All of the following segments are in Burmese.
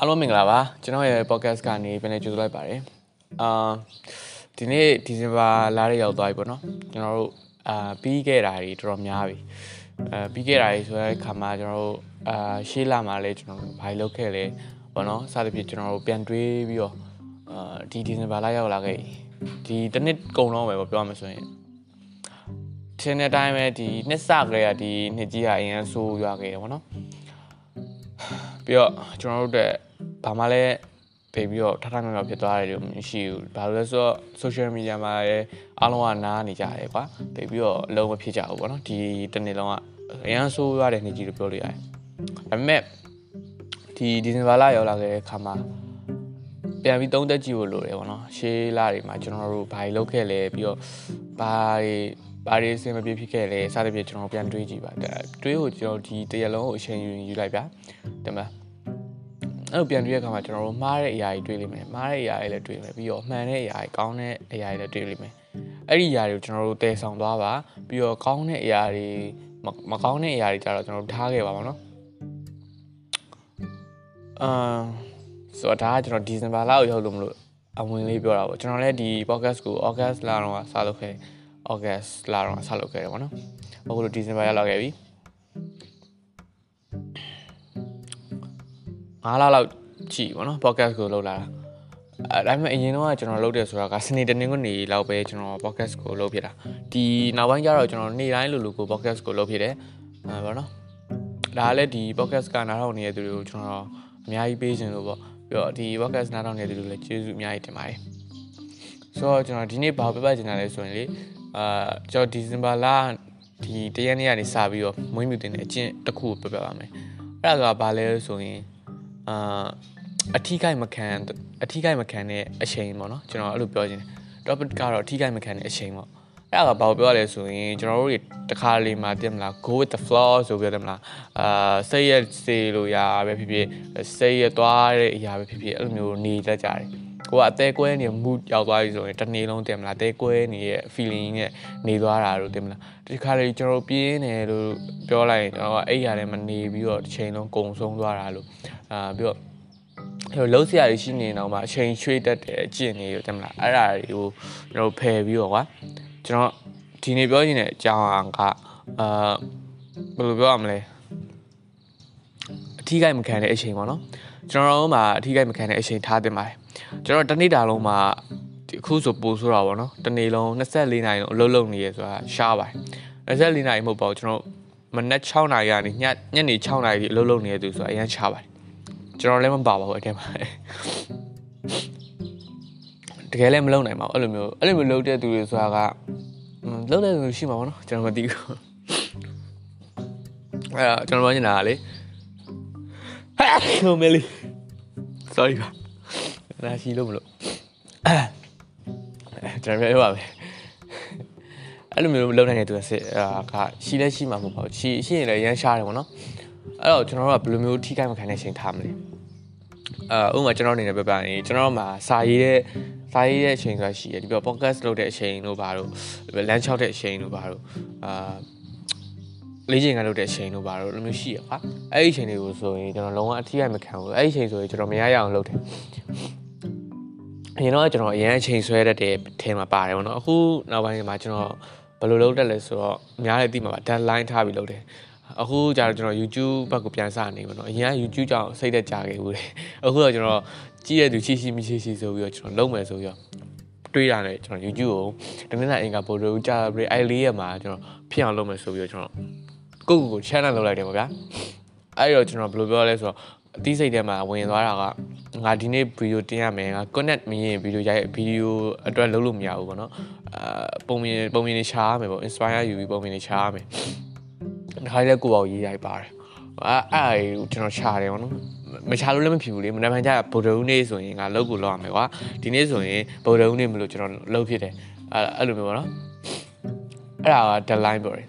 အားလုံးမင်္ဂလာပါကျွန်တော်ရဲ့ podcast ကနေပြန်လည်ကြိုဆိုလိုက်ပါတယ်အာဒီနေ့ဒီဇင်ဘာလရရောက်သွားပြီပေါ့နော်ကျွန်တော်တို့အာပြီးခဲ့တာတွေတော်တော်များပြီအာပြီးခဲ့တာတွေဆိုတဲ့ခါမှာကျွန်တော်တို့အာရှေ့လာမှာလဲကျွန်တော်တို့ဘာလုပ်ခဲ့လဲပေါ့နော်စသဖြင့်ကျွန်တော်တို့ပြန်တွေးပြီးတော့အာဒီဒီဇင်ဘာလရောက်လာခဲ့ဒီတစ်နှစ်ကုန်တော့ပဲပေါ့ပြောရမှာဆိုရင်ထင်းတဲ့အတိုင်းပဲဒီနှစ်စကလေးကဒီနှစ်ကြီးကအရင်ဆိုးရွာခဲ့တယ်ပေါ့နော်ပြီးတော့ကျွန်တော်တို့တဲ့ ဘာမှလည်းပေပြီးတော့ထထမြောက်မြောက်ဖြစ်သွားတယ်လို့မရှိဘူးဘာလို့လဲဆိုတော့ social media မှာလည်းအားလုံးကနားနေကြတယ်ကွာပေပြီးတော့အလုံးမဖြစ်ကြဘူးပေါ့နော်ဒီတစ်နေ့လုံးကအရန်ဆိုးရတဲ့နေ့ကြီးလို့ပြောလို့ရတယ်ဒါပေမဲ့ဒီဒီဇင်ဘာလရောက်လာခဲ့တဲ့ခါမှာပြန်ပြီးသုံးသက်ကြည့်ဖို့လိုတယ်ပေါ့နော်ရှေးလတွေမှာကျွန်တော်တို့ဘာတွေလုပ်ခဲ့လဲပြီးတော့ဘာတွေဘာတွေအဆင်မပြေဖြစ်ခဲ့လဲစသဖြင့်ကျွန်တော်ပြန်တွေးကြည့်ပါတွေးဖို့ကျွန်တော်ဒီတရလုံးကိုအချိန်ယူယူလိုက်ဗျာတင်မလား အဲ့လိုပြန်တွေ့တဲ့အခါမှာကျွန်တော်တို့မှားတဲ့အရာတွေတွေ့လိမ့်မယ်မှားတဲ့အရာတွေလည်းတွေ့မယ်ပြီးတော့မှန်တဲ့အရာတွေကောင်းတဲ့အရာတွေလည်းတွေ့လိမ့်မယ်အဲ့ဒီအရာတွေကိုကျွန်တော်တို့တည်ဆောင်သွားပါပြီးတော့ကောင်းတဲ့အရာတွေမကောင်းတဲ့အရာတွေကြတော့ကျွန်တော်တို့ထားခဲ့ပါပါတော့အာဆိုတော့ဒါကကျွန်တော်ဒီဇင်ဘာလကိုရောက်လို့မလို့အဝင်လေးပြောတာပေါ့ကျွန်တော်လည်းဒီ podcast ကို August လတော့စလုပ်ခဲ့ August လတော့စလုပ်ခဲ့တယ်ပေါ့နော်အခုလိုဒီဇင်ဘာရောက်လာခဲ့ပြီ 9လလောက်ကြည့်ပေါ့နော် podcast ကိုလုပ်လာတာအဲဒါပေမဲ့အရင်တော့ကျွန်တော်လုပ်တယ်ဆိုတာကစနေတနင်္ဂနွေလောက်ပဲကျွန်တော် podcast ကိုလုပ်ဖြစ်တာဒီနောက်ပိုင်းကျတော့ကျွန်တော်နေ့တိုင်းလိုလိုကို podcast ကိုလုပ်ဖြစ်တယ်အဲပေါ့နော်ဒါလည်းဒီ podcast ကနားထောင်နေတဲ့သူတွေကိုကျွန်တော်အများကြီးပေးခြင်းလို့ပေါ့ပြီးတော့ဒီ podcast နားထောင်နေတဲ့သူတွေလည်းကျေးဇူးအများကြီးတင်ပါတယ်ဆိုတော့ကျွန်တော်ဒီနေ့ဘာပြပချင်တာလဲဆိုရင်လေအာကျွန်တော်ဒီဇင်ဘာလဒီတရက်နေ့ကနေစပြီးတော့မွေးမြူတင်တဲ့အကျင့်တစ်ခုကိုပြပြပါမယ်အဲ့ဒါကဘာလဲဆိုရင် အာအထီးကိုက်မခံအထီးကိုက်မခံတဲ့အချိန်ပေါ့နော်ကျွန်တော်အဲ့လိုပြောချင်တယ် topic ကတော့အထီးကိုက်မခံတဲ့အချိန်ပေါ့အဲ့ဒါကဘာကိုပြောရလဲဆိုရင်ကျွန်တော်တို့တွေတခါလေးမှာတင်မလား go with the flow ဆိုပြောတယ်မလားအာစိတ်ရစေလို့ရပဲဖြစ်ဖြစ်စိတ်ရသွားတဲ့အရာပဲဖြစ်ဖြစ်အဲ့လိုမျိုးနေတတ်ကြတယ် ကိုကအသေးကွဲနေ mood ရောက်သွားပြီဆိုရင်တစ်နေ့လုံးတင်မလားအသေးကွဲနေတဲ့ feeling နဲ့နေသွားတာလို့တင်မလားဒီခါလေးကျွန်တော်ပြင်းနေလို့ပြောလိုက်ရင်ကျွန်တော်ကအဲ့ရတဲ့မနေပြီးတော့တစ်ချိန်လုံးကုံဆုံးသွားတာလို့အာပြီးတော့အဲ့လိုလုံးစရာတွေရှိနေတော့မှအချိန်ရွှေ့တတ်တဲ့အကျင့်တွေတင်မလားအဲ့ဒါတွေကိုကျွန်တော်ဖယ်ပြီးတော့ကွာကျွန်တော်ဒီနေ့ပြောချင်တဲ့အကြောင်းကအာဘယ်လိုပြောရမလဲအထီးကိုက်မခံတဲ့အချိန်ပေါ့နော်ကျွန်တော်တို့မှာအထီးကိုက်မခံတဲ့အချိန်ထားတင်ပါတယ် ကျွန်တော်တနေ့တာလုံးမှာဒီအခုဆိုပို့ဆိုတာပေါ့နော်တနေ့လုံး24နာရီလုံးအလုပ်လုပ်နေရဆိုတာရှားပါတယ်24နာရီမဟုတ်ပါဘူးကျွန်တော်မနက်6နာရီကနေညညနေ6နာရီအလုပ်လုပ်နေရသူဆိုတာအရင်ရှားပါတယ်ကျွန်တော်လည်းမပါပါဘူးအထက်မှာတကယ်လည်းမလုပ်နိုင်ပါဘူးအဲ့လိုမျိုးအဲ့လိုမျိုးလုပ်တဲ့သူတွေဆိုတာကလုပ်တဲ့သူရှိမှာပေါ့နော်ကျွန်တော်မသိဘူးအဲ့တော့ကျွန်တော်ပြောနေတာလေဟိုမဲလီ sorry ပါ နာရှိလို့မလို့ကျွန်တော်ပြောပါမယ်အဲ့လိုမျိုးလုပ်နိုင်တဲ့သူကစစ်ကရှိလဲရှိမှာမဟုတ်ပါဘူးရှိရှိရင်လည်းရမ်းရှားတယ်ပေါ့နော်အဲ့တော့ကျွန်တော်တို့ကဘယ်လိုမျိုးထိခိုက်မခံတဲ့အချိန်ထားမလဲအာဥပမာကျွန်တော်အနေနဲ့ပြောပြရင်ကျွန်တော်မှာစာရေးတဲ့စာရေးတဲ့အချိန်ဆိုတာရှိတယ်ဒီပြော podcast လုပ်တဲ့အချိန်တို့ဘာလို့လမ်းချောက်တဲ့အချိန်တို့ဘာလို့အာလေးချိန်ကလုပ်တဲ့အချိန်တို့ဘာလို့လိုမျိုးရှိရပါအဲ့ဒီအချိန်တွေကိုဆိုရင်ကျွန်တော်လုံးဝအထီးရမခံဘူးအဲ့ဒီအချိန်ဆိုရင်ကျွန်တော်မရရအောင်လုပ်တယ် အရင်တော့ကျွန်တော်အရင်အချိန်ဆွဲတတ်တဲ့ထဲမှာပါတယ်ဗောနော်အခုနောက်ပိုင်းမှာကျွန်တော်ဘယ်လိုလုပ်တတ်လဲဆိုတော့အများလည်းသိမှာပါ deadline ထားပြီးလုပ်တယ်အခုကျတော့ကျွန်တော် YouTube ဘက်ကိုပြန်စနေပါတော့အရင်က YouTube ကြောင့်စိတ်သက်ကြခဲ့ဘူးလေအခုတော့ကျွန်တော်ကြည့်ရသူချီချီမရှိရှိဆိုပြီးတော့ကျွန်တော်လုံးမယ်ဆိုပြီးတော့တွေးရတယ်ကျွန်တော် YouTube ကိုတနင်္လာအင်္ဂါပို့လို့ကြာပြီးအဲ့လေးရက်မှာကျွန်တော်ဖြစ်အောင်လုပ်မယ်ဆိုပြီးတော့ကျွန်တော်ကိုကိုကို channel လုပ်လိုက်တယ်ပေါ့ဗျာအဲ့တော့ကျွန်တော်ဘယ်လိုပြောလဲဆိုတော့ အသိစိတ်ထဲမှာဝင်သွားတာကငါဒီနေ့ဗီဒီယိုတင်ရမယ်ငါ connect မရင်ဗီဒီယိုရိုက်ဗီဒီယိုအတွက်လုပ်လို့မရဘူးပေါ့နော်အာပုံမြင်ပုံမြင်နေရှားရမယ်ပေါ့ inspire ယူပြီးပုံမြင်နေရှားရမယ်ဒါခိုင်းလဲကိုပေါ့ရေးရိုက်ပါတယ်အဲ့အဲ့ကျွန်တော်ရှားတယ်ပေါ့နော်မချလို့လည်းမဖြစ်ဘူးလေမနေ့ပိုင်းကျဗုဒ္ဓဦးနေ့ဆိုရင်ငါလောက်ကိုလောက်ရမယ်ကွာဒီနေ့ဆိုရင်ဗုဒ္ဓဦးနေ့မလို့ကျွန်တော်လောက်ဖြစ်တယ်အဲ့အဲ့လိုမျိုးပေါ့နော်အဲ့ဒါက deadline ပြောတယ်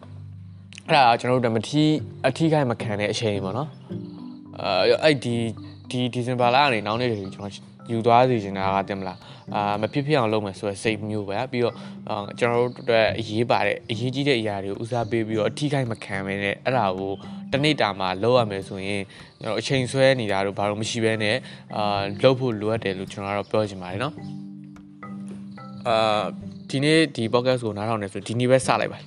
အဲ့ဒါကျွန်တော်တို့မထီးအထီးခိုင်းမခံတဲ့အချိန်ပေါ့နော် အဲအဲ့ဒီဒီဒီဇင်ဘာလကနေနောက်နေ့တွေကျွန်တော်ယူသွားစီချင်တာကတင်မလားအာမဖြစ်ဖြစ်အောင်လုပ်မယ်ဆိုရယ်စိတ်မျိုးပဲပြီးတော့ကျွန်တော်တို့အတွက်အရေးပါတဲ့အရေးကြီးတဲ့အရာတွေကိုဦးစားပေးပြီးတော့အထီးခိုင်းမခံမဲနဲ့အဲ့ဒါကိုတနေ့တာမှာလောက်ရမယ်ဆိုရင်ကျွန်တော်အချိန်ဆွဲနေတာတို့ဘာလို့မရှိဘဲနဲ့အာလောက်ဖို့လိုအပ်တယ်လို့ကျွန်တော်ကတော့ပြောချင်ပါတယ်နော်အာဒီနေ့ဒီ podcast ကိုနားထောင်နေဆိုဒီနေ့ပဲစလိုက်ပါ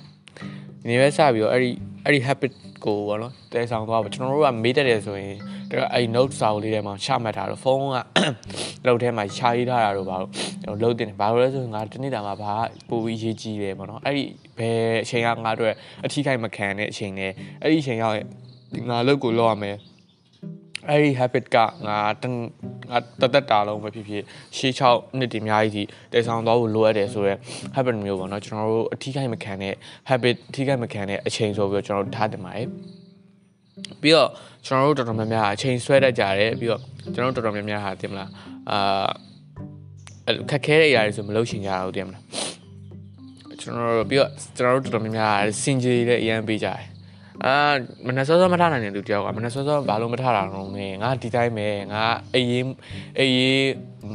ဒီနေ့ပဲစပြီးတော့အဲ့ဒီအဲ့ဒီ habit ကိုပေါ့နော်တဲဆောင်သွားပါကျွန်တော်တို့ကမေးတတ်တယ်ဆိုရင်ဒါအဲ့ note စာအုပ်လေးထဲမှာချမှတ်ထားတော့ဖုန်းကလောက်ထဲမှာရှာရေးထားတာတော့ဘာလို့လုံးတင်ဘာလို့လဲဆိုရင်ငါတနေ့တာမှာဘာပို့ပြီးရေးကြည့်တယ်ပေါ့နော်အဲ့ဒီဘယ်အချိန်ကငါတို့အထီးခိုက်မခံတဲ့အချိန်နဲ့အဲ့ဒီအချိန်ရောက်ငါလုပ်ကိုလုပ်ရမယ်အဲ့ဒီ habit ကငါတ ငါတသက်တာလုံးပဲဖြစ်ဖြစ်ရှေး6နှစ်တည်းအများကြီးတည်ဆောင်သွားဖို့လိုအပ်တယ်ဆိုတော့ habit မျိုးပေါ့နော်ကျွန်တော်တို့အထီးခိုက်မခံတဲ့ habit အထီးခိုက်မခံတဲ့အချိန်ဆိုပြီးတော့ကျွန်တော်တို့ထားတင်ပါတယ်ပြီးတော့ကျွန်တော်တို့တော်တော်များများအချိန်ဆွဲတတ်ကြတယ်ပြီးတော့ကျွန်တော်တို့တော်တော်များများဟာတင်မလားအာခက်ခဲတဲ့အရာတွေဆိုမလုပ်ချင်ကြဘူးတင်မလားကျွန်တော်တို့ပြီးတော့ကျွန်တော်တို့တော်တော်များများစင်ကြေတဲ့အရန်ပေးကြတယ် အာမနက်စောစောမထနိုင်တဲ့လူတယောက်ကမနက်စောစောဘာလို့မထတာတော့ငယ်ငါဒီတိုင်းပဲငါအေးရေးအေးရေး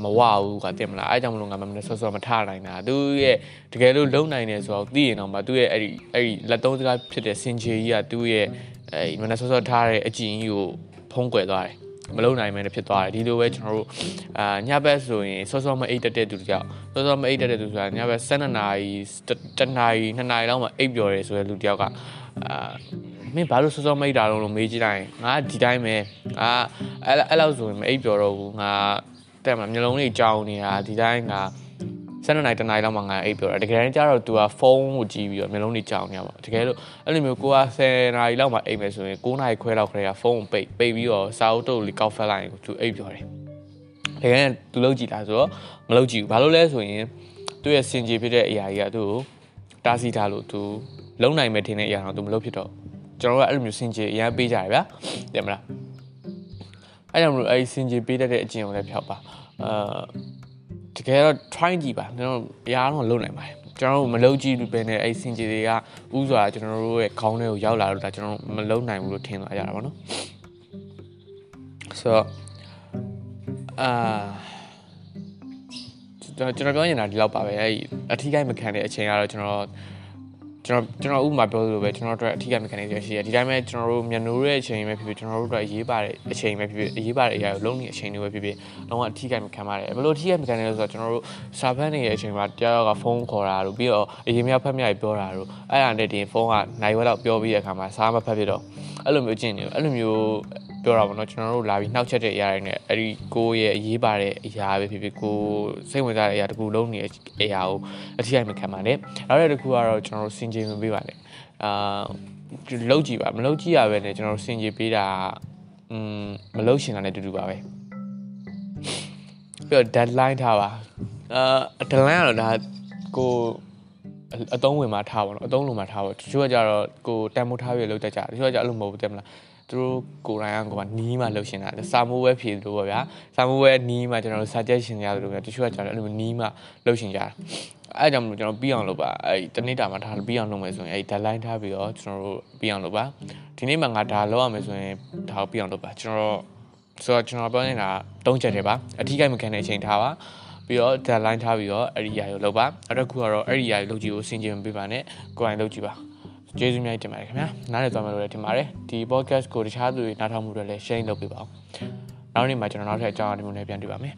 မဝဘူးကတင်မလားအဲကြောင့်မလို့ငါမနက်စောစောမထနိုင်တာသူရဲ့တကယ်လို့လုံနိုင်တယ်ဆိုတော့သိရင်တော့မှသူရဲ့အဲ့ဒီအဲ့ဒီလက်သုံးစကားဖြစ်တဲ့စင်ကြေကြီးကသူ့ရဲ့အဲ့မနက်စောစောထားတဲ့အကြည့်ကြီးကိုဖုံးကွယ်သွားတယ် မလုံနိုင်မဲဖြစ်သွားတယ်ဒီလိုပဲကျွန်တော်တို့အာညဘက်ဆိုရင်စောစောမအိတ်တက်တဲ့သူတယောက်စောစောမအိတ်တက်တဲ့သူဆိုတာညဘက်7နာရီ7နာရီ2နာရီလောက်မှအိပ်ပျော်တယ်ဆိုတဲ့လူတယောက်ကအာမင်းဘာလို့စောစောမိတ်တာတော့လို့မေးကြည့်လိုက်ငါဒီတိုင်းပဲငါအဲ့အဲ့လောက်ဆိုရင်မအိပ်ပျော်တော့ဘူးငါတဲ့မှာမျိုးလုံးလေးကြောင်နေတာဒီတိုင်းငါ 7နိုင်တနိုင်လောက်မှငါအိပ်ပြောတယ်တကယ်တမ်းကျတော့ तू ကဖုန်းကိုကြည့်ပြီးတော့မျိုးလုံးတွေကြောင်နေရပါတကယ်လို့အဲ့လိုမျိုးကိုက10နာရီလောက်မှအိပ်မယ်ဆိုရင်9နာရီခွဲလောက်ခရဲကဖုန်းကိုပိတ်ပိတ်ပြီးတော့စာအုပ်တုပ်လေးကောက်ဖက်လိုက်ရင် तू အိပ်ပြောတယ်တကယ်တမ်း तू လုံးကြည့်လားဆိုတော့မလုံးကြည့်ဘူးဘာလို့လဲဆိုရင်သူ့ရဲ့စင်ကြေဖြစ်တဲ့အရာကြီးကသူ့ကိုတားဆီးထားလို့ तू လုံးနိုင်မယ်ထင်တဲ့အရာတော့ तू မလုပ်ဖြစ်တော့ကျွန်တော်တို့ကအဲ့လိုမျိုးစင်ကြေအရင်ပေးကြတယ်ဗျာတင်မလားအဲ့ကြောင့်မလို့အဲ့စင်ကြေပေးတတ်တဲ့အကျင့်ကိုလည်းဖျောက်ပါအာ တကယ်တော့ try ကြည့်ပါကျွန်တော်အရာတော့လုံနိုင်ပါတယ်ကျွန်တော်တို့မလုံကြည့်လို့ပဲနဲ့အဲ့စင်ကြေတွေကဥစွာကျွန်တော်တို့ရဲ့ခေါင်းထဲကိုရောက်လာလို့ဒါကျွန်တော်မလုံနိုင်ဘူးလို့ထင်သွားကြတာပေါ့နော်ဆိုတော့အာကျွန်တော်ပြောနေတာဒီလောက်ပါပဲအဲ့အထီးကိုင်းမခံတဲ့အချိန်ကတော့ကျွန်တော် ကျွန်တော်ကျွန်တော်ဥပမာပြောသလိုပဲကျွန်တော်တို့အထီးက mechanic ရှိရဒီတိုင်းပဲကျွန်တော်တို့မျက်နှိုးရဲ့အချိန်ပဲဖြစ်ဖြစ်ကျွန်တော်တို့အတွက်အရေးပါတဲ့အချိန်ပဲဖြစ်ဖြစ်အရေးပါတဲ့အရာကိုလုံးနေအချိန်တွေပဲဖြစ်ဖြစ်တော့အထီးက mechanic ပါတယ်ဘယ်လိုအထီးက mechanic လဲဆိုတော့ကျွန်တော်တို့စာဖတ်နေတဲ့အချိန်မှာတယောက်ကဖုန်းခေါ်တာတို့ပြီးတော့အရင်များဖတ်မြပြောတာတို့အဲ့ဒါနဲ့တင်ဖုန်းကနိုင်ဝက်တော့ပြောပြီးတဲ့အခါမှာစာမဖတ်ဖြစ်တော့အဲ့လိုမျိုးကျင့်နေအဲ့လိုမျိုး ပြောတာပေါ့နော်ကျွန်တော်တို့လာပြီးနှောက်ချက်တဲ့အရာတွေနဲ့အဲ့ဒီကိုရဲ့အရေးပါတဲ့အရာပဲဖြစ်ဖြစ်ကိုစိတ်ဝင်စားတဲ့အရာတခုလုံးနေတဲ့အရာကိုအထီးက mechanic ပါတယ်နောက်တစ်ခုကတော့ကျွန်တော်တို့စင်ကြေဝင်ပေးပါတယ်အာလောက်ကြည့်ပါမလောက်ကြည့်ရပဲねကျွန်တော်တို့စင်ကြေပေးတာอืมမလောက်ရှင်တာနဲ့တူတူပါပဲပြီးတော့ deadline ထားပါအာ deadline ကတော့ဒါကိုအတုံးဝင်မှာထားပါတော့အတုံးလုံးမှာထားပါတချို့ကကြတော့ကိုတန်မိုးထားပြီးလောက်တတ်ကြတချို့ကကြအဲ့လိုမဟုတ်ဘူးတဲ့မလား သူတို့ကိုယ်တိုင်ကကိုယ်ကနီးမှလှုပ်ရှင်တာစာမိုးပဲဖြေလို့ပေါ့ဗျာစာမိုးပဲနီးမှကျွန်တော်တို့ suggestion ရတယ်လို့ဗျာတချို့ကကျွန်တော်အဲ့လိုနီးမှလှုပ်ရှင်ကြတာအဲ့ကြောင့်မလို့ကျွန်တော်ပြီးအောင်လုပ်ပါအဲ့တနေ့တာမှာဒါပြီးအောင်လုပ်မယ်ဆိုရင်အဲ့ deadline ထားပြီးတော့ကျွန်တော်တို့ပြီးအောင်လုပ်ပါဒီနေ့မှာငါဒါလုပ်ရမယ်ဆိုရင်ဒါကိုပြီးအောင်လုပ်ပါကျွန်တော်ဆိုတော့ကျွန်တော်ပြောနေတာ၃ချက်တည်းပါအထီးကိုက်မခံတဲ့အချိန်ထားပါပြီးတော့ deadline ထားပြီးတော့အဲ့ဒီຢာကိုလုပ်ပါနောက်တစ်ခုကတော့အဲ့ဒီຢာကိုလုပ်ကြည့်ကိုစင်ကြင်ပေးပါနဲ့ကိုယ်တိုင်လုပ်ကြည့်ပါ ကျေးဇူးများတင်ပါတယ်ခင်ဗျာနားလည်သွားမယ်လို့လည်းထင်ပါတယ်ဒီ podcast ကိုတခြားသူတွေနားထောင်မှုတွေလည်း share လုပ်ပေးပါအောင်နောက်နေ့မှာကျွန်တော်နောက်ထပ်အကြောင်းအရာတွေနဲ့ပြန်တွေ့ပါမယ်